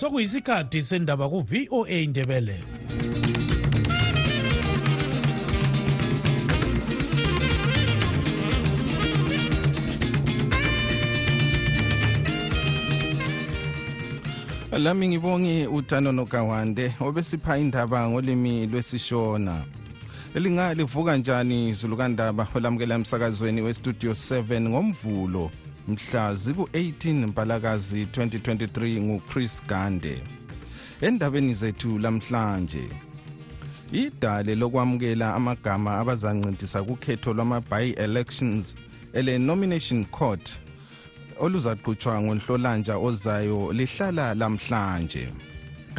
sokuyisikhathi sendaba ku-voa indebele lami ngibonge uthano nogawande obesipha indaba ngolimi lwesishona. Elinga livuka njani zulukandaba olamukela emsakazweni westudio 7 ngomvulo. Mhla ziku-18 mpalakazi 2023 nguchris gande. Endabeni zethu lamhlanje idale lokwamukela amagama abazancintisa kukhetho lwama-by-elections ele-nomination court oluzaqhutshwa ngonhlolanja ozayo lihlala lamhlanje.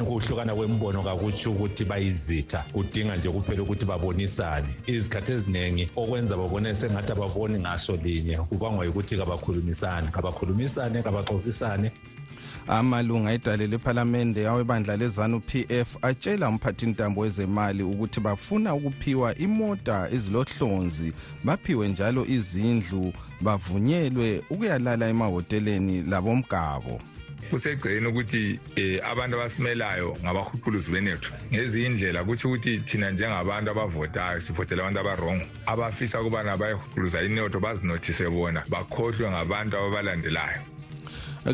Ukuhlukana kwembono kakutsho ukuthi bayizitha. Kudinga nje kuphela ukuthi babonisane. Izikhathi eziningi okwenza babone sengathi ababoni ngaso linye kubangwa yikuthi kabakhulumisane. Kabakhulumisane kabaxoxisane. Amalunga edale lephalamende awebandla lezanu pf atshela umphathintambo wezemali ukuthi bafuna ukuphiwa imota ezilohlonzi baphiwe njalo izindlu bavunyelwe ukuyalala emahoteleni labomgabo. Kusegcekeni ukuthi eh abantu abasimelayo ngabahuquluzi benethu? Ngezinye indlela kutsho ukuthi thina njengabantu abavotayo sivotela abantu abarongo abafisa ukubana bayehuquluza inotho bazinothise bona bakhohlwe ngabantu ababalandelayo.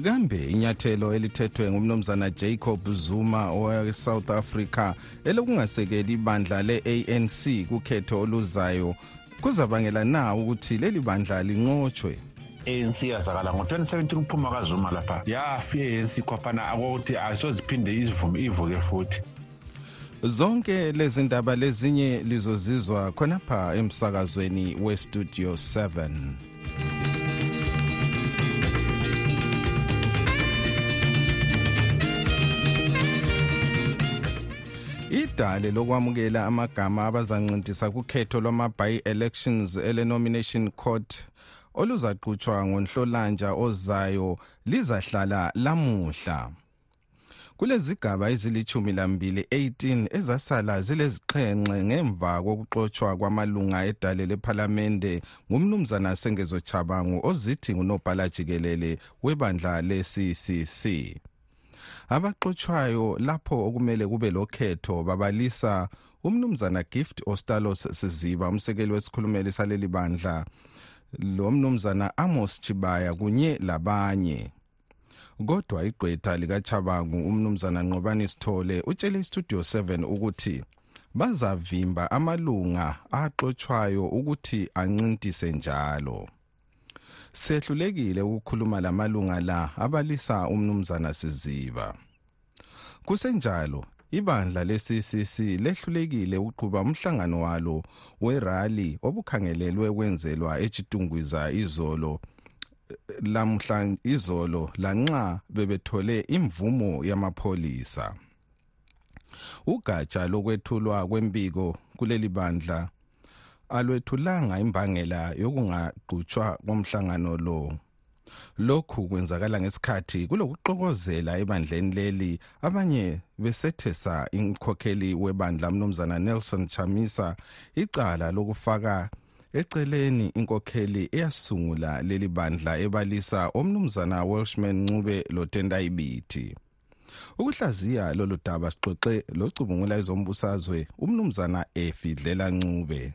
Kambe inyathelo elithethwe ngumnumzana jacob zuma owesouth africa elokungasekeli ibandla le-anc kukhetho oluzayo. Kuzabangela na ukuthi leli bandla linqotshwe? ANC yazakala ngo-2017 uphuma kazuma lapha. Yafika i-ANC kwaphana akokuthi asoziphinde izivume ivuke futhi. Zonke lezi ndaba lezinye lizozizwa khonapha emsakazweni westudio 7 idale lokwamukela amagama abazancintisa kukhetho lwama-by-elections ele-nomination court oluzaqhutshwa ngonhlolanja ozayo lizahlala lamuhla. Kulezigaba ezilithumi lambili 18 ezasala zileziqhenxe ngemva kokuxotshwa kwamalunga edale lephalamende ngumnumzana sengezo chabangu ozithi ngunobhala jikelele webandla le-ccc abaxotshwayo lapho okumele kube lokhetho babalisa umnumzana gift ostalos siziba umsekeli wesikhulumeli saleli bandla. Lo mnumzana amos chibaya kunye labanye. Kodwa igqwetha likachabangu umnumzana nqobani sithole utshele istudio 7 ukuthi bazavimba amalunga axotshwayo ukuthi ancintise njalo. Sehlulekile ukukhuluma lamalunga la abalisa umnumzana siziba. Kusenjalo ibandla le-ccc lehlulekile ukuqhuba umhlangano walo werali obukhangelelwe kwenzelwa echitungwiza izolo lamhlanje izolo lanxa bebethole imvumo yamapholisa. Ugatsha lokwethulwa kwembiko kuleli bandla alwethulanga imbangela yokungaqhutshwa komhlangano lo. Lokhu kwenzakala ngesikhathi kulokuxokozela ebandleni leli. Abanye besethesa inkhokheli webandla mnumzana nelson chamisa icala lokufaka eceleni inkokheli eyasungula leli bandla ebalisa omnumzana welshman ncube lotendayibithi. Ukuhlaziya lolu daba sixoxe locubungula ezombusazwe umnumzana efidlela ncube.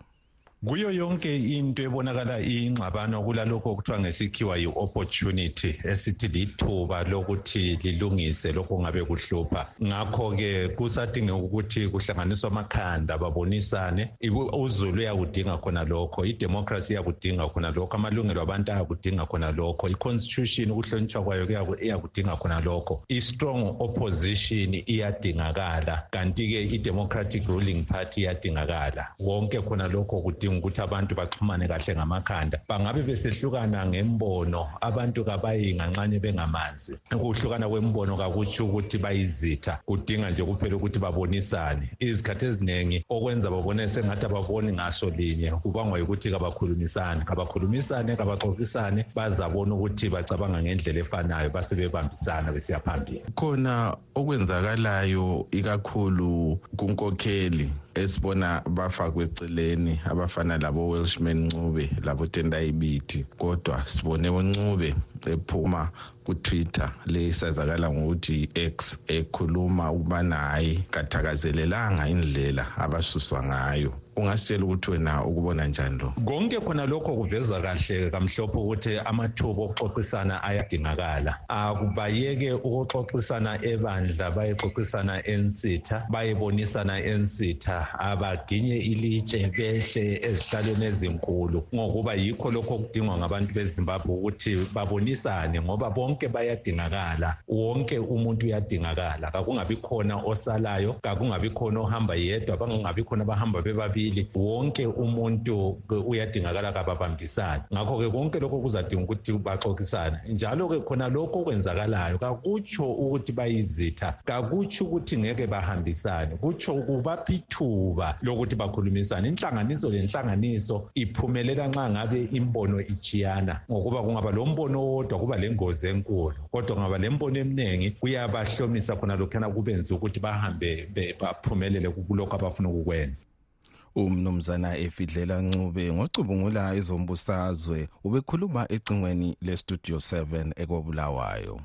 Kuyo yonke into ebonakala ingxabano kulalokho okuthiwa ngesikhiwa yi-opportunity esithi lithuba lokuthi lilungise lokho ngabe kuhlupha. Ngakho-ke kusadingeka ukuthi kuhlanganiswe amakhanda babonisane. Uzulu uyakudinga khona lokho idemocracy iyakudinga khona lokho amalungelo abantu ayakudinga khona lokho i-constitution ukuhlonitshwa kwayo iyakudinga khona lokho. I-strong opposition iyadingakala kanti-ke i-democratic ruling party iyadingakala. Konke khona lokho kudinga ukuthi abantu baxhumane kahle ngamakhanda. Bangabe besehlukana ngembono abantu kabayinganxanye bengamanzi. Ukuhlukana kwembono kakutsho ukuthi bayizitha kudinga nje kuphela ukuthi babonisane. Izikhathi eziningi okwenza babone sengathi ababoni ngaso linye kubangwa yikuthi kabakhulumisane. Kabakhulumisane kabaxoxisane bazabona ukuthi bacabanga ngendlela efanayo basebebambisana besiya phambili. Khona okwenzakalayo ikakhulu kunkokheli esibona bafakwe eceleni abafana labo Welshman Ncube labo Tendai Biti kodwa sibone uNcube ephuma ku-twitter lesazakala ngokuthi x ekhuluma ukubana hayi kathakazelelanga indlela abasuswa ngayo. Ungasitshela ukuthi wena ukubona njani lo konke khona lokho kuveza kahle kamhlophe ukuthi amathuba okuxoxisana ayadingakala. Akubayeke ukuxoxisana ebandla bayexoxisana ensitha bayebonisana ensitha. Abaginye ilitshe behle ezihlalweni ezinkulu. Ngokuba yikho lokho okudingwa ngabantu bezimbabwe ukuthi babonisane ngoba bonke bayadingakala. Wonke umuntu uyadingakala. Kakungabi khona osalayo kakungabi khona ohamba yedwa bangabi khona abahamba bebabili. Ababili wonke umuntu uyadingakala kababambisane. Ngakho-ke konke lokho kuzadinga ukuthi baxoxisane. Njalo-ke khona lokho okwenzakalayo kakutsho ukuthi bayizitha kakutsho ukuthi ngeke bahambisane kutsho kubapha ithuba lokuthi bakhulumisane. Inhlanganiso lenhlanganiso iphumelela nxa ngabe imbono ichiyana ngokuba kungaba lo mbono owodwa kuba lengozi enkulu. Kodwa kungaba le mbono eminingi kuyabahlomisa khona lokhana kubenza ukuthi bahambe baphumelele kulokho abafuna ukukwenza. Umnumzana efidlela ncube ngocubungula ezombusazwe ubekhuluma ecingweni lestudio 7 ekobulawayo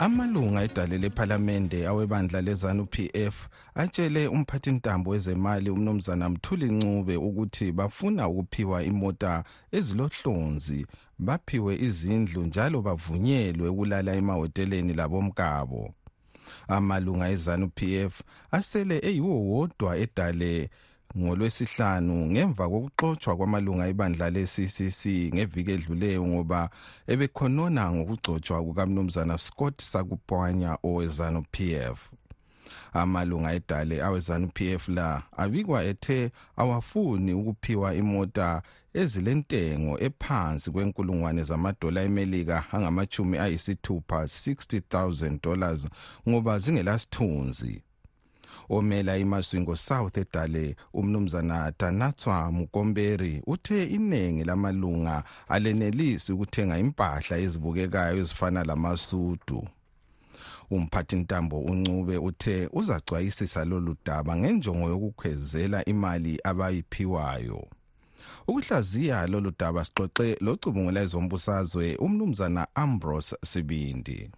amalunga edale lephalamende awebandla lezanu PF atshele umphathintambo wezemali umnumzana Mthuli Ncube ukuthi bafuna ukuphiwa imota ezilohlonzi baphiwe izindlu njalo bavunyelwe ukulala emahoteleni labomkabo. Amalunga ezanu PF asele eyiwo wodwa edale ngolwesihlanu ngemva kokuxotshwa kwamalunga ebandla le-ccc ngeviki edluleyo ngoba ebekhonona ngokugcotshwa kukamnumzana scott sakupwanya owezanu pf amalunga edale awezanu pf la abikwa ethe awafuni ukuphiwa imota ezilentengo ephansi kwenkulungwane zamadola emelika angamachumi ayisithupha 60 000 dollars ngoba zingelasithunzi. Omela imaswingo south edale umnumzana danatswa mukomberi. Uthe iningi lamalunga alenelisi ukuthenga impahla ezibukekayo ezifana lamasudu umphathintambo uncube uthe uzacwayisisa lolu daba ngenjongo yokukhwezela imali abayiphiwayo. Ukuhlaziya lolu daba sixoxe locubungula ezombusazwe umnumzana ambrose sibindi.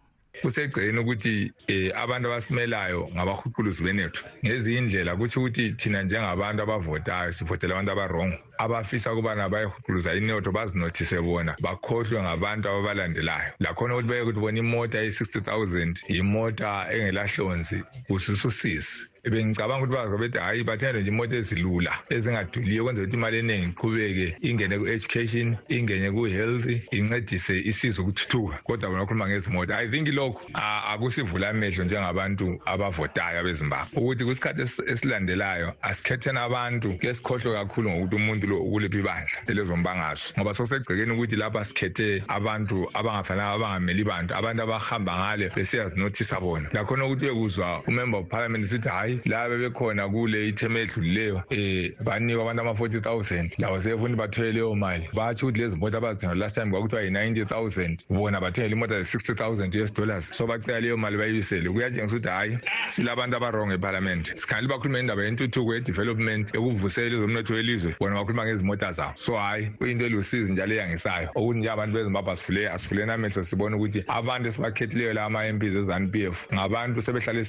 Kusegcekeni ukuthi eh abantu abasimelayo ngabahuquluzi benethu ngezinye indlela kutsho ukuthi thina njengabantu abavotayo sivotela abantu abarongo abafisa ukubana bayehuquluza inotho bazinothise bona bakhohlwe ngabantu ababalandelayo. Lakhona ukuthi baye ukuthi bona imota eyi-60 000 yimota engelahlonzi kusususisi bengicabanga ukuthi bazo bethi hhayi bathende nje imoto ezilula ezingaduliyo kwenzela ukuthi imali eningi iqhubeke ingene ku-education ingene ku-health incedise isizwe ukuthuthuka. Kodwa bona bakhuluma ngezimoto. I think lokhu akusivula amehlo njengabantu abavotayo abezimbabwe. Ukuthi kwisikhathi esilandelayo asikhetheni abantu ke sikhohlwe kakhulu ngokuthi umuntu lo ukulephi ibandla elezombangazwe ngoba sokusegcekeni ukuthi lapha sikhethe abantu abangafanele abangameli bantu abantu abahamba ngale besiyazinothisa bona. Lakhona ukuthi uyekuzwa umember of parliament sithi hhayi hayi laba bekhona kule ithemu edlulileyo eh banikwa abantu ama-40 000 lawo sebefuna bathole leyo mali batsho ukuthi lezi moto abazithenga last time kwakuthiwa yi-90 000 bona bathengela imota ze-60 000 us dollars so bacela leyo mali bayibisele kuyatshengisa ukuthi hhayi silabantu abarong ephalamende sikhangela bakhuluma indaba yentuthuko ye-development ekuvusela ezomnotho welizwe bona bakhuluma ngezimota zabo so hhayi kuyinto elusizi njalo eyangisayo ukuthi nje abantu bezimbabwe asifule asifuleni amehlo sibone ukuthi abantu esibakhethileyo la ama-mps ezanu p f ngabantu sebehlala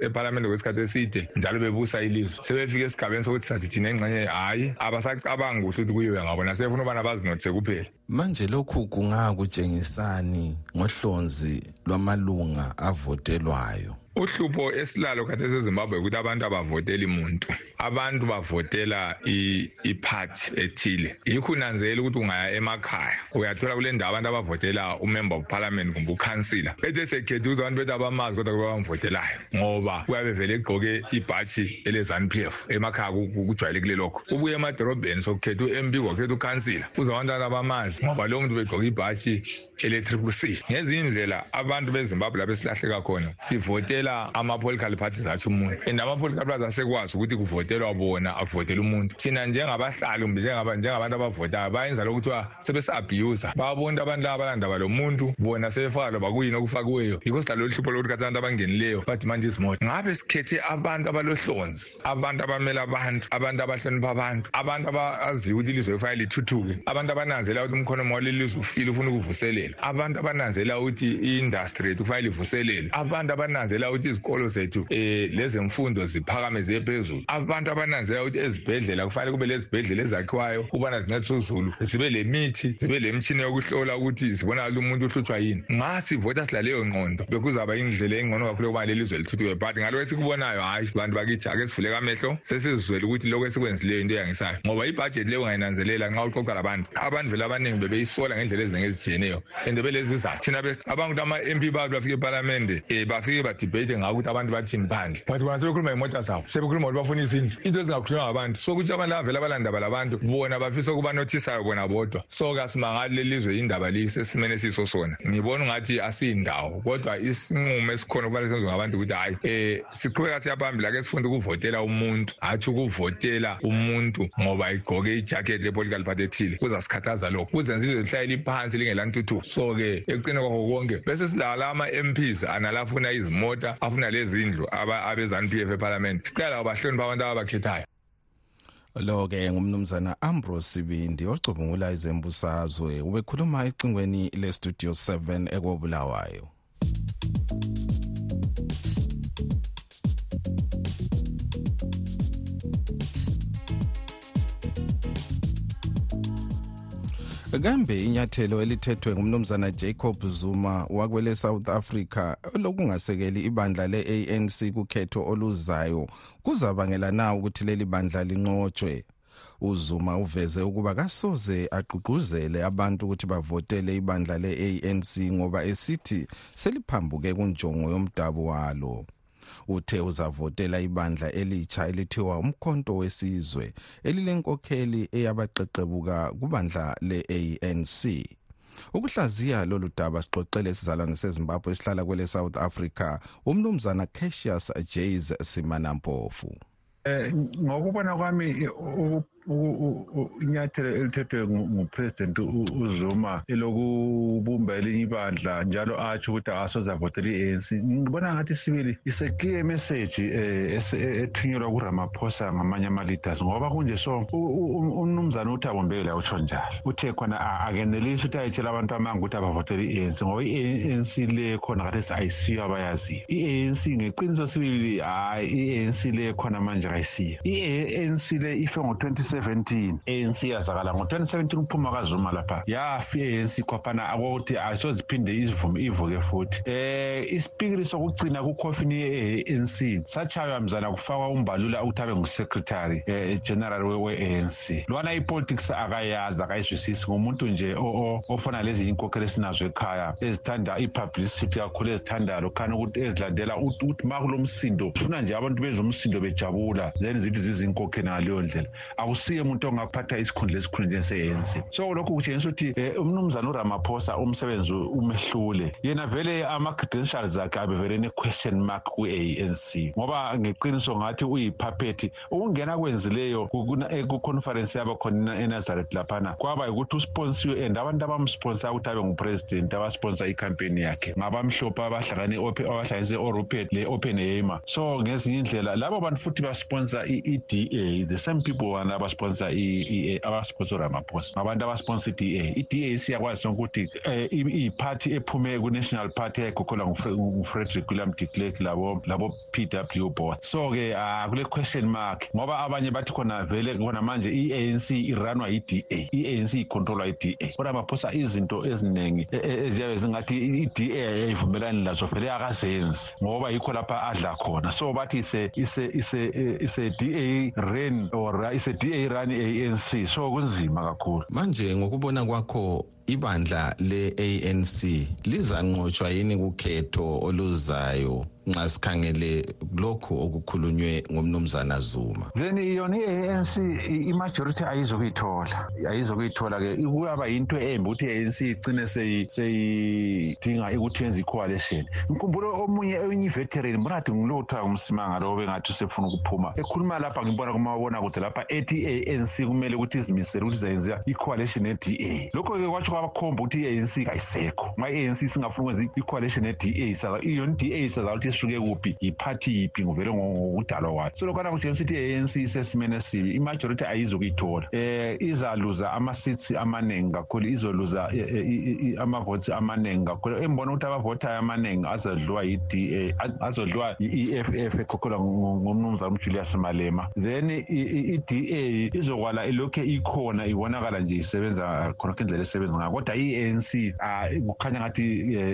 ephalamende ngaphandle kwesikhathi eside njalo bebusa ilizwe. Sebefika esigabeni sokuthi sathi thina engxenye hhayi abasacabangi kuhle ukuthi kuyiwe ngabona sebefuna ubana bazinothise kuphela. Manje lokhu kungakutshengisani ngohlonzi lwamalunga avotelwayo? Uhlupho esilalo khathesi ezimbabwe ukuthi abantu abavoteli muntu. Abantu bavotela iphathi ethile. Yikho unanzelela ukuthi ungaya emakhaya. Uyathola kule ndawo abantu abavotela umember of parliament kumbe ukhansila. Bethe sekhethe ukuze abantu bethi abamazi kodwa kube bamvotelayo ngoba kuyabe vele egqoke ibhatshi ele-zanu p f. Emakhaya kujwayelekile lokho. Ubuye emadorobheni sokukhetha u-mb kwakhetha ukhansila. Kuze abantwana abamazi ngoba lowo muntu begqoke ibhatshi ele-triple c. Ngezinye indlela abantu bezimbabwe lapho esilahleka khona sivotela kuvotela ama-political parties athi umuntu. And ama-political parties asekwazi ukuthi kuvotelwa bona akuvotela umuntu. Thina njengabahlali kumbe njengabantu abavotayo bayenza lokhu kuthiwa sebesi-abusa babona abantu laba balandaba lo muntu bona sebefaka loba kuyini okufakiweyo. Yikho sidlala lolu hlupho lokuthi kathi abantu abangenileyo badimanda izimota ngabe sikhethe abantu abalohlonzi abantu abamela abantu abantu abahlonipha abantu abantu abaziyo ukuthi ilizwe kufanele lithuthuke abantu abananzela ukuthi umkhonomo waleli lizwe ufile ufuna ukuvuselela abantu abananzela ukuthi i-industry yethu kufanele ivuselelwe abantu abananzela ukuthi izikolo zethu um lezemfundo ziphakame ziye phezulu. Abantu abananzela ukuthi ezibhedlela kufanele kube lezibhedlela ezakhiwayo ukubana zincedisa uzulu zibe le mithi zibe le mtshini yokuhlola ukuthi zibonakala umuntu uhlutshwa yini. Nga sivota silaleyo ngqondo bekuzaba indlela engcono kakhulu yokuba leli zwe lithuthuke but ngalokho esikubonayo hhayi bantu bakithi ake sivuleke amehlo sesizizwele ukuthi lokho esikwenzileyo into eyangisayo. Ngoba ibhajethi leyo ungayinanzelela nxa uxoxa labantu abantu vele abaningi bebeyisola ngendlela eziningi ezitshiyeneyo and belezizathu thina abantu ama-mp babi bafike epalamende um bafike badibheyithe ngako ukuthi abantu bathini phandle but bona sebekhuluma ngemota zabo sebekhuluma ukuthi bafuna izindlu into ezingakhulunywa ngabantu. So ukuthi abantu laba vele abalandaba labantu bona bafisa ukuba nothisayo bona bodwa. So kasimangali leli lizwe indaba lisesimeni esiyiso sona ngibona ungathi asiyindawo kodwa isinqumo esikhona kufanele senziwe ngabantu ukuthi hhayi um siqhubeka siyaphambili ake sifunde ukuvotela umuntu. Hatshi ukuvotela umuntu ngoba igqoke ijakhethi le-political party ethile. Kuzasikhathaza lokho. Kuzenza ilizwe lihlale liphansi lingelantuthuko so-ke ekucine kwakho konke bese silala ama-mps anala afuna izimota afuna lezindlu abezanu p f ephalamende. Sicela abahlonipha abantu ababakhethayo. Lo-ke ngumnumzana ambrose sibindi ocubungula izembusazwe ubekhuluma ecingweni le-studio 7 ekobulawayo kambe inyathelo elithethwe ngumnumzana jacob zuma wakwele south africa lokungasekeli ibandla le-anc kukhetho oluzayo kuzabangela na ukuthi leli bandla linqotshwe? Uzuma uveze ukuba kasoze agqugquzele abantu ukuthi bavotele ibandla le-anc ngoba esithi seliphambuke kunjongo yomdabu walo uthe uzavotela ibandla elitsha elithiwa umkhonto wesizwe elilenkokheli eyabaqeqebuka kubandla le-ANC ukuhlaziya lolu daba sixoxele isizalwane sezimbabwe esihlala kwele south africa umnumzana cassius jas simanampofu. Eh ngokubona kwami inyathelo elithethwe ngupresident uZuma elokubumba elinye ibandla njalo atsho ukuthi akasoze avotele i-ANC. Ngibona ngathi sibili is a clear message ethunyelwa kuramaphosa ngamanye ama-leaders ngoba kunje so umnumzana uthi abombekela utsho njalo. Uthe khona akenelisi ukuthi ayitshela abantu amanga ukuthi abavotele i-ANC ngoba i-ANC le khona khathesi ayisiyo abayaziyo. i-ANC ngeqiniso sibili hayi i-ANC le khona manje kayisiyo i-ANC le ife ngo-20 2017 ANC yazakala. Ngo-2017 kuphuma kazuma lapha yafi i-ANC khophana akokuthi asoziphinde izivume ivuke futhi. Eh isipikiri sokugcina kukhofini ye-ANC satshaywa mzana kufakwa umbalula ukuthi abe ngusecretary eh, general we-ANC lwana ipolitics akayazi akayizwisisi. Ngumuntu nje ofana lezi inkokhelo esinazo ekhaya ezithanda i-publicity kakhulu ezithandayo lokhana ukuthi ezilandela ukuthi ma kulomsindo funa nje abantu bezwa umsindo bejabula then zithi zizinkokheli ngaleyo ndlela akusiye umuntu ongaphatha isikhundla esikhundleni se-ANC so lokhu kutshengisa ukuthi um umnumzana uramaphosa umsebenzi umehlule. Yena vele ama-credentials akhe abevele ne-question mark ku-anc ngoba ngeqiniso ngathi uyiphapethi ukungena kwenzileyo kuconference yabo khona enazaret laphana kwaba yikuthi usponsiwe and abantu abamsponsa ukuthi abe ngupresident abasponsa icampaign yakhe. Ngabamhlophe abahlanganise orupen le-open hama so ngezinye indlela labo bantu futhi basponsa i-eda the same people wana abasponsa abasponsor ramaphosa ngabantu abasponsa i-da i-da siyakwazi sonke ukuthi um iyiphathi ephume ku-national party eyayikhokhelwa ngufrederick william de clerk labo-p w both so-ke kule question mark ngoba abanye bathi khona vele khona manje i-anc iranwa yi-da i-anc ikhontrolwa yi-da uramaphosa izinto eziningi eziyabe zingathi i-da yayivumelani lazo vele akazenzi ngoba yikho lapha adla khona. So bathi ise-da ran or ise-da run i-anc so kunzima kakhulu. Manje ngokubona kwakho ibandla le-ANC lizanqotshwa yini kukhetho oluzayo nxa sikhangele lokhu okukhulunywe ngumnumzana zuma? Then yona i-anc imajority ayizokuyithola. Ayizokuyithola-ke kuyaba yinto embi ukuthi i-anc igcine seyidinga ukuthi yenze i-coalition. Ngikhumbule omunye enye iveteran mbonati ngilo kuthiwa ngumsimanga lo bengathi usefuna ukuphuma. Ekhuluma lapha ngibona kumabona kude lapha ethi i-anc kumele ukuthi izimisele ukuthi izayenza i-coalition ne-da lokho-ke kwatsho kwabakhomba ukuthi i-anc kayisekho nxa i-anc singafuna ukwenza i-coalition ne-da yona i-da isaza ukuthi isuke kuphi yiphathi yiphi nguvele ngokudalwa kwayo so lokhana kutshengisa ukuthi i-anc isesimeni esibi imajority ayizokuyithola. Um izaluza ama-seats amaningi kakhulu izoluza ama-votes amaningi kakhulu. Embona ukuthi abavotayo amaningi azodliwa yi-da azodliwa i-eff ekhokhelwa ngomnumzana ujulius malema. Then i-da izokwala ilokhu ikhona ibonakala nje isebenza khonakho indlela esebenza ngayo kodwa i-anc kukhanya ngathi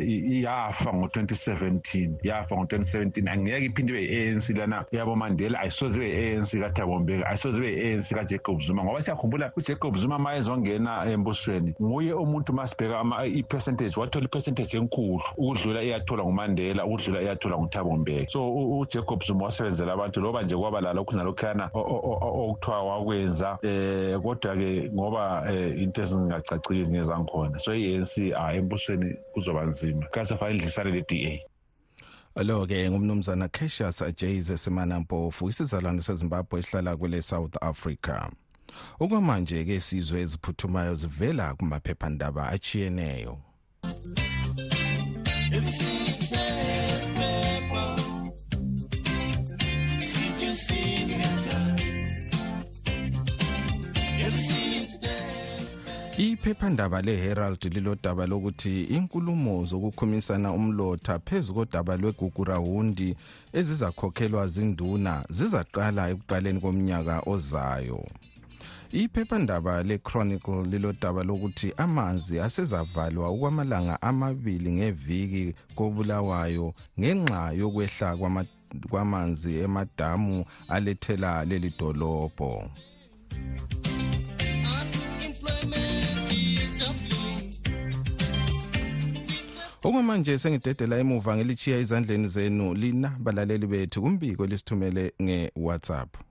iyafa ngo-2017 yafa ngo-2017 angeke iphinde ibe yi-anc lana. Yabomandela ayisoze ibe yi-anc kathabo mbeki ayisoze ibe yi-anc kajacob zuma ngoba siyakhumbula ujacob zuma ma ezongena embusweni nguye umuntu masibheka i-percentage wathola i-percentage enkulu. Ukudlula iyathola ngumandela ukudlula iyathola nguthabo mbeki. So ujacob zuma wasebenzela abantu loba nje kwaba lalokhu nalokhuyana okuthiwa wakwenza um kodwa-ke ngoba um into ezingacacile ezinye zangikhona so i-anc embusweni kuzoba nzima. Kasafa indlisane le-da lo-ke ngumnumzana cassius jays esemanampofu isizalwane sezimbabwe esihlala kwele south africa. Okwamanje-ke sizwe eziphuthumayo zivela kumaphephandaba achiyeneyo iphephandaba leherald lilodaba lokuthi inkulumo zokukhumisana umlotha phezu kodaba lwegugurawundi ezizakhokhelwa zinduna zizaqala ekuqaleni komnyaka ozayo. Iphephandaba le-chronicle lilodaba lokuthi amanzi asezavalwa okwamalanga amabili ngeviki kobulawayo ngenxa yokwehla kwamanzi emadamu alethela leli dolobho. Okwamanje sengidedela emuva ngelichiya ezandleni zenu lina balaleli bethu kumbiko lisithumele nge-whatsapp.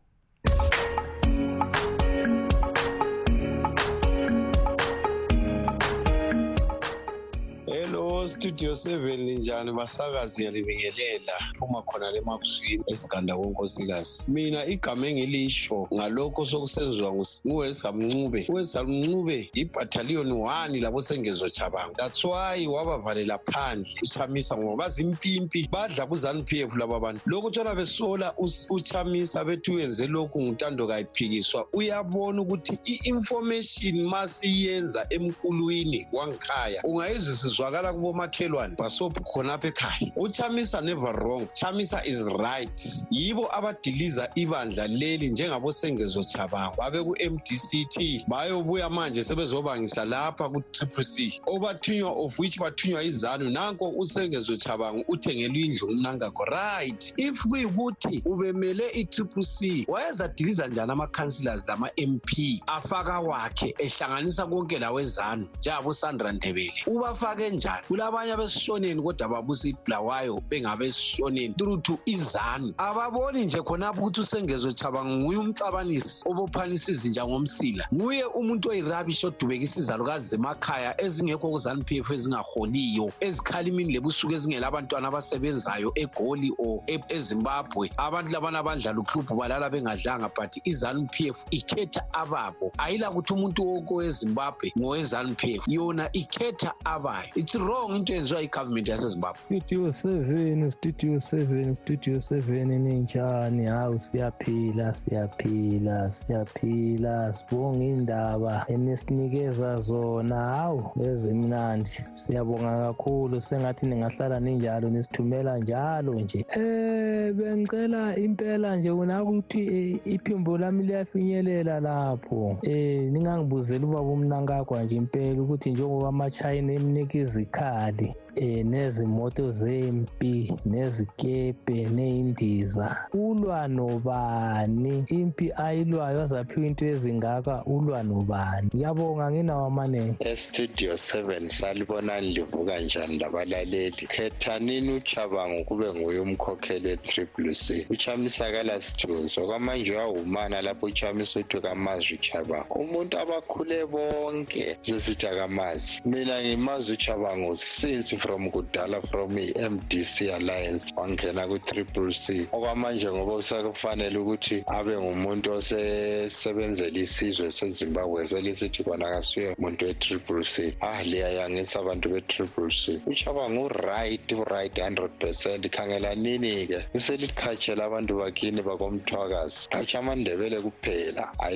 Studio 7 njani basakazi yalibingelela phuma khona lemakuzwini esiganda konkosikazi mina igama engilisho ngalokho sokusenziwa nguwesamncube. Uwesamncube ibhathaliyoni 1 labo sengezo chabango that's why wabavalela phandle uchamisa ngoba bazimpimpi badla kuzanu p f laba bantu. Lokhu tshona besola uchamisa bethi uyenze lokhu ngutando kayiphikiswa. Uyabona ukuthi i-information masiyenza emkulwini wangikhaya ungayizwisizwakala kubo omakhelwane basophu khonapha ekhaya. Uchamisa never wrong chamisa is right yibo abadiliza ibandla leli njengabosengezo chabango babe ku-mdct bayobuya manje sebezobangisa lapha ku-triple c. Obathunywa of which bathunywa izanu nanko usengezo chabango uthengelwe indlu ngumnangakho right. If kuyikuthi ubemele i-triple c wayezadiliza njani ama-councillors lama-mp afaka wakhe ehlanganisa konke lawezanu. Njengabosandra ndebele. Ubafake njani? Kulabanye abesishoneni kodwa babusa ibulawayo bengabesishoneni through to izanu ababoni nje khonapho ukuthi usengezo chaba nguye umxabanisi obophanisa izinja ngomsila. Nguye umuntu oyirabishi odubekisa izalukazi zemakhaya ezingekho kuzanu p f ezingaholiyo ezikhala imini lebusuku ezingela abantwana abasebenzayo egoli or ezimbabwe. Abantu labana abadlala uklubhu balala bengadlanga but izanu p f ikhetha ababo. Ayilakuthi umuntu wonke owezimbabwe ngowezanu p f yona ikhetha abayo. It's wrong into eyenziwa igovernment yasezimbabwe. Studio seven studio seven studio seven ninjani hawu siyaphila siyaphila siyaphila. Sibonga indaba enisinikeza zona. Hawu ezimnandi siyabonga kakhulu. Sengathi ningahlala ninjalo nisithumela njalo nje. Eh bengicela impela nje unakuthi iphimbo lami liyafinyelela lapho. Eh ningangibuzeli ubaba umnankagwa nje impela ukuthi njengoba amachina emnika izikhali tadi. Um nezimoto zempi nezikepe neyindiza ulwa nobani? Impi ayilwayo azaphiwa into ezingaka ulwa nobani? Ngiyabonga nginawo amanenge estudio 7 salibonani livuka njani labalaleli? Khethanini uchabango kube nguye umkhokheli we-triple c. Uchamisakala sithunzi okwamanje uyawumana lapho uchamisa uthi kamazi uchabango umuntu abakhule bonke sesithi akamazi mina ngimazi uchabango since from kudala from i-mdc alliance wangena ku-triple c. Okwamanje ngoba usakufanele ukuthi abe ngumuntu osesebenzela isizwe sezimbabwe selisithi kona kasuye muntu we-triple c. Ah liyayangisa abantu be-triple c. Uchabango uright uright hundred percent. Khangelanini-ke uselikhatshela abantu bakini bakomthwakazi. Hatsho amandebele kuphela. Hayi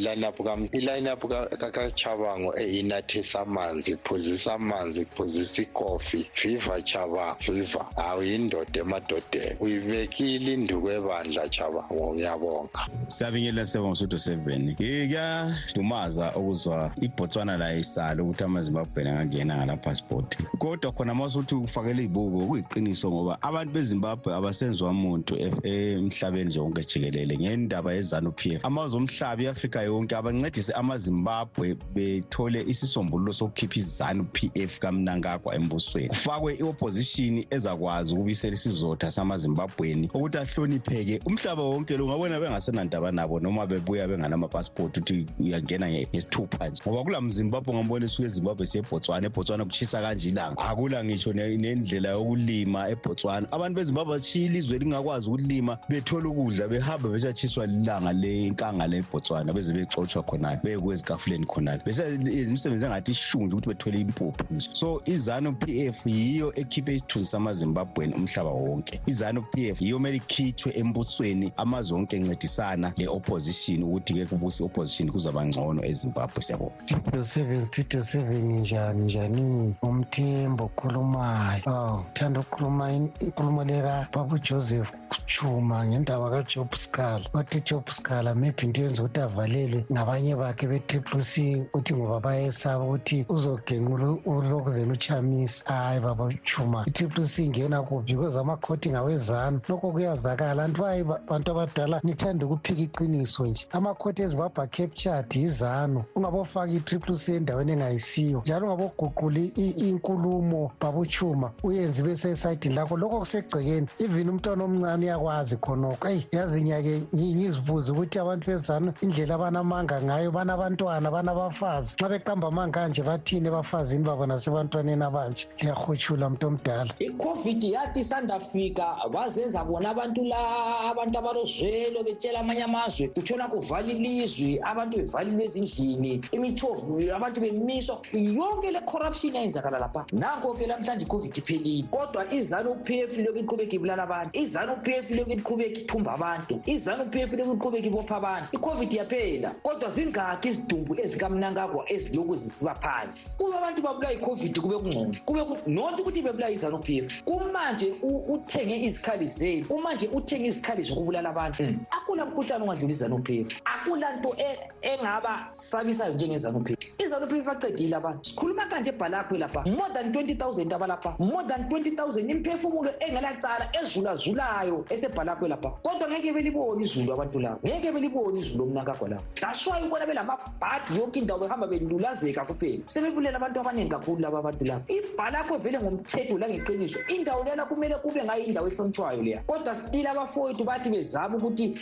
iline-up kachabango eyinathisa amanzi iphuzisa amanzi iphuzisa ikofi viva chaba viva hawu yindoda emadodeni uyibekile induku ebandla chabango ngiyabonga. Siyabingelela sebonga sutho seven. Kuyadumaza ukuzwa ibotswana la isala ukuthi amazimbabweni angangena ngala-passport kodwa khona ma usuthi ufakele ibuko kuyiqiniso ngoba abantu bezimbabwe abasenziwa muntu emhlabeni nje wonke jikelele ngendaba yezanup f. Amazwe omhlaba iafrika yonke abancedise amazimbabwe bethole isisombululo sokukhipha izanup f kamnankagwa embusweni. Kufakwe i-opposition ezakwazi ukubisela isizotha samazimbabweni ukuthi ahlonipheke. Umhlaba wonke lo ungabona bengasenandaba nabo noma bebuya benganamapasipoti ukuthi uyangena ngesithupha nje. Ngoba kula mzimbabwe ngambona esuke ezimbabwe siye ebotswana ebotswana kuchisa kanje ilanga. Akula ngisho nendlela yokulima ebotswana. Abantu bezimbabwe batshiya ilizwe lingakwazi ukulima bethola ukudla behamba besatshiswa lilanga lenkanga lebotswana beze bexotshwa khonale bekwezikafuleni khonale. Besenza imisebenzi engathi ishunje ukuthi bethole impuphu nje. So izanu p f yiyo ekhiphe isithunzi samazimbabweni umhlaba wonke. Izanu p f yiyo kumele ikhitshwe embusweni amazwe onke encedisana le-opposition ukuthi-ke kubusa i-opposition kuzaba ngcono ezimbabwe. Siyabonga. Seven studio seven njani njani? Umthembo okhulumayo. Aw ngithanda ukukhuluma inkulumo leka baba ujoseph chuma ngendaba kajob scal othi job scal maybe into yenza ukuthi avalelwe ngabanye bakhe be-triple c ukuthi ngoba bayesaba ukuthi uzogenqa ulokuzela uchamisa hayi baba chuma i-triple c ingena kuphi because amakhoti ngawezanu lokho kuyazakala. Anti hayi bantu abadala ngithanda ukuphika iqiniso nje. Amakhoti ezimbabwe captured yizanu. Ungabofaka i-triple c endaweni engayisiyo njalo ungaboguqula inkulumo babuchuma uyenze besesayidini lakho. Lokho kusegcekeni even umntwana omncane uyakwazi khonokho. Eyi yazi nyake ngizibuze ukuthi abantu bezanu indlela abanamanga ngayo banabantwana banabafazi. Nxa beqamba amanga anje bathini ebafazini babo nasebantwaneni abanje liyahutshula mntu omdala. Icovid yathi isandafika bazenza bona abantu la abantu abalozwelo betshela amanye amazwe kutshona kuvala ilizwe abantu bevalile ezindlini imitshovu abantu bemiswa yonke le corruption yayenzakala lapha. Nanko-ke lamhlanje icovid iphelile kodwa izanu p f ilokhu iqhubeka ibulala abantu izanu p f ilokhu iqhubeka ithumba abantu izanu p f ilokhu iqhubeka ibopha abantu. Icovid yaphela kodwa zingakhi izidumbu ezikamnankagwa ezilokhu zisiba phansi. Kuba abantu babulawa icovid kube kungcono kube not ukuthi bebulawa izanu p f kumanje uthenge izikhali zenu kumanje uthenge izikhali zokubulala abantu. Akula mkhuhlane ongadlula izanu p f akula nto engaba sabisayo njengezanu p f izanu p f aqedile abantu sikhuluma kanje ebhalakho lapha. More than 20 000 abalapha more than 20 000 imphefumulo engelacala ezulazulayo esebhalakho lapha. Kodwa ngeke belibone izulu abantu labo ngeke belibone izulu omnankagwa labo daswayo ubona belamabhadi yonke indawo behamba belulazeka kuphela. Sebebulela abantu abaningi kakhulu laba abantu labo ibhalakho vele ngomthetho langeqiniso indawo lena kumele kube ngayo indawo ehlonitshwayo leya. Kodwa stile abafowethu bathi bezama ukuthi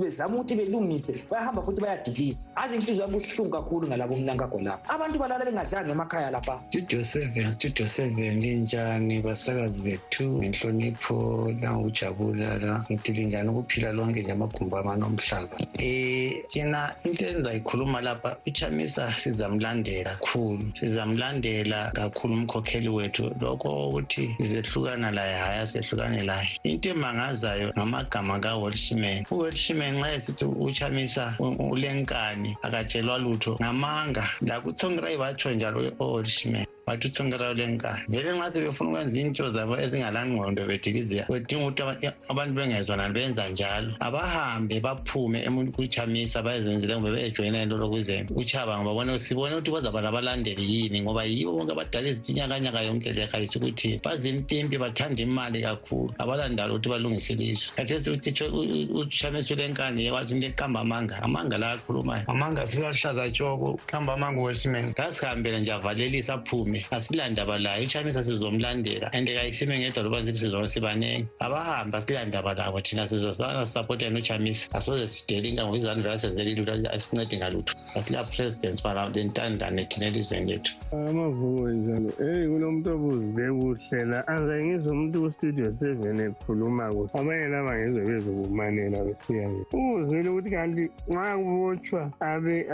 bezama ukuthi belungise bayahamba futhi bayadilisa. Azi inhliziyo yami buhlungu kakhulu ngalabo mnankagwa labo abantu balala bengadlanga emakhaya lapha. Studio seven studio seven linjani basakazi bethu ngenhlonipho langokujabula la. Ngithi linjani ukuphila lonke nje amagumbi amane omhlaba um thina into engizayikhuluma lapha uchamisa sizamlandela kakhulu. Sizamlandela kakhulu umkhokheli wethu lokho ukuthi sizehlukana laye hhayi asehlukane laye. Into emangazayo ngamagama kawelshman uwelshman nxa esithi uchamisa ulenkani akatshelwa lutho ngamanga. Lakuthongirai batsho njalo owelshman lenkani vele nxa sebefuna ukwenza into zabo ezingalangqondo bediliziya. Bedinga ukuthi abantu bengezwanani benza njalo. Abahambe baphume kuchamisa bayezenzele kumbe beyejoyina into lokuze uchabanga babone sibone ukuthi bazaba labalandeli yini ngoba yibo bonke abadala izitinyakanyaka yonke lehayisa ukuthi bazimpimpi bathanda imali kakhulu. Abalandalo ukuthi balungise ilizwe. Khathesi uchamisa ulenkani wathi into eqamba amanga amanga la akhulumayo amanga silahlaza tshoko kuhamba amanga wesimeni kasihambele nje avalelisa aphume asilandaba layo uchamisa sizomlandela and kayisime ngedwa loba sithi sizona sibanengi. Abahambe asilandaba labo thina sizosana sisapota yena uchamisa. Asoze sidelinga ngoba izanu vela sezelile ukuthi asincedi ngalutho. Asila presidents bala lentandane thina elizweni lethu. Amavuko njalo. Eyi kulomuntu obuzile kuhlela anze ngizwe umuntu kustudio seven ekhuluma kuhle. Abanye laba ngizwe bezokumanela besiya uzwile ukuthi kanti nxa kubotshwa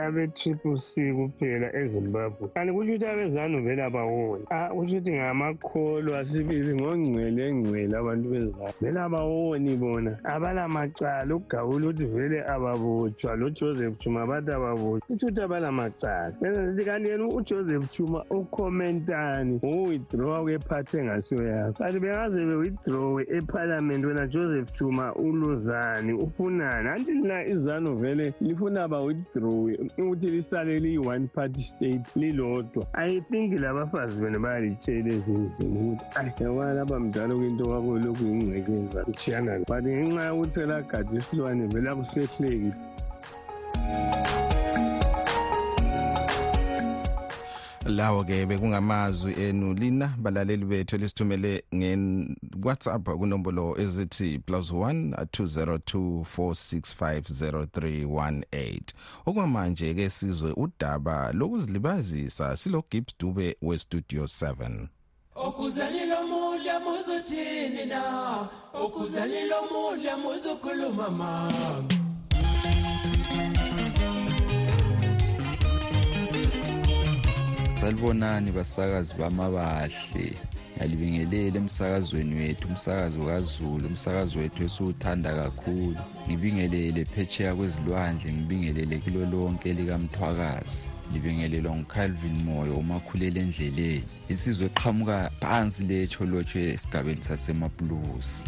abe-triple c kuphela ezimbabwe kanti kutsho ukuthi abezanu vele abawoni ah, kutsho ukuthi ngamakholo asibili ngongcwele engcwele abantu bezanu vele abawoni bona abalamacala. Ukugawula ukuthi vele ababotshwa. Lojoseph chuma bathi ababotshwa. Ukuthi abalamacala. Benzithi kanti yena ujoseph chuma ukhomentani oh, ngokuwithdrawa kwephathi engasiyo yakho kanti bengaze bewithdrawe ephalamende wena joseph chuma uluzani ufunani? Anti lina izanu vele lifuna bawithdrawe ukuthi lisale liyi-one party state lilodwa. I think abafazi bona bayalitshela ezinye izinto ukuthi ayi yabona lapha mdala kwinto kwakho lokhu yingcekeza kutshiyanana but ngenxa yokuthi elagadi isilwane vela kusehlekile lawo ke bekungamazwi enu. Lina balaleli bethu elisithumele nge-whatsapp kunombolo ezithi plus 1 202 4650318 okwamanje ke sizwe udaba lokuzilibazisa silo Gibbs Dube westudio 7 okuzalilo muhle muzothini na? Okuzalilo muhle muzokhuluma mama salibonani basakazi bamabahle. Ngiyalibingelela emsakazweni wethu umsakazo kazulu umsakazo wethu esiwuthanda kakhulu. Ngibingelele phetsheya kwezilwandle ngibingelele kilo lonke likamthwakazi. Libingelelwa ngucalvin moyo umakhulela endleleni. Isizwe eqhamuka phansi letsho lotshwe esigabeni sasemapulusi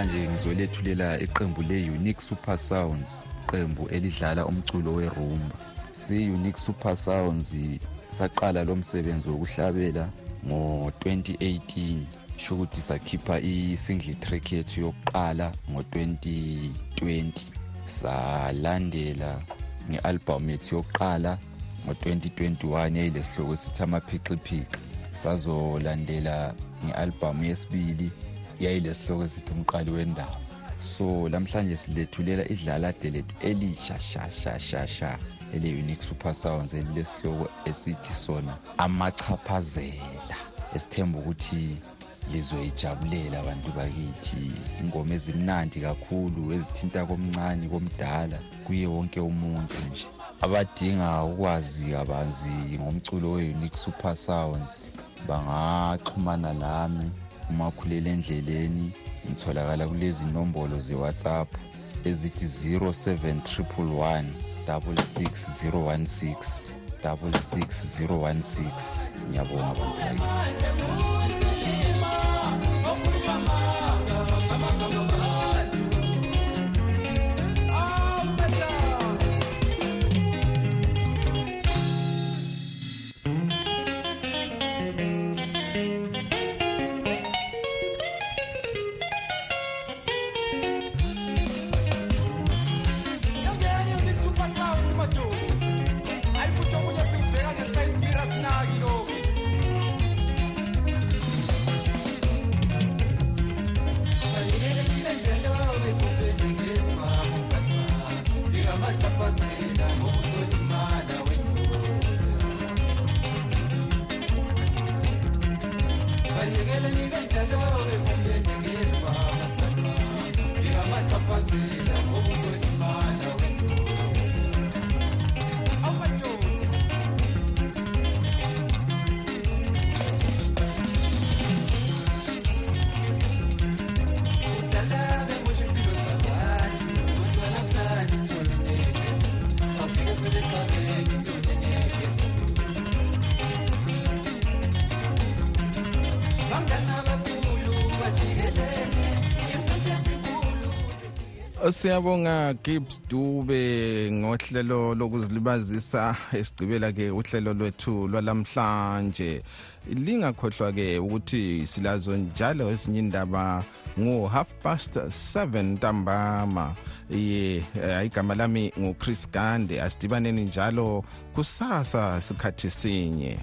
namhlanje ngizolethulela iqembu le-unique super sounds iqembu elidlala umculo werumba. Si-unique super sounds saqala lo msebenzi wokuhlabela ngo-2018 sho ukuthi sakhipha i-single track yethu yokuqala ngo-2020 salandela nge-albhamu yethu yokuqala ngo-2021 yayilesihloko sithi amaphixiphiqi sazolandela nge-albhamu yesibili yayilesihloko esithi umqali wendaba so namhlanje silethulela idlalade lethu elishashashashasha ele-unique super sounds elilesihloko esithi sona amachaphazela esithemba ukuthi lizoyijabulela abantu bakithi. Ingoma ezimnandi kakhulu ezithinta komncane komdala kuye wonke umuntu nje. Abadinga ukwazi kabanzi ngomculo we-unique super sounds bangaxhumana lami umakhulele endleleni ngitholakala kulezi nombolo ze-whatsapp ezithi 07111 66016 66016 ngiyabonga abantu bakithi siyabonga gibbs dube ngohlelo lokuzilibazisa esigqibela ke uhlelo lwethu lwalamhlanje. Lingakhohlwa ke ukuthi silazo njalo ezinye indaba ngo-half past 7 ntambama. Ye eh, igama lami nguchris gande asidibaneni njalo kusasa sikhathi sinye.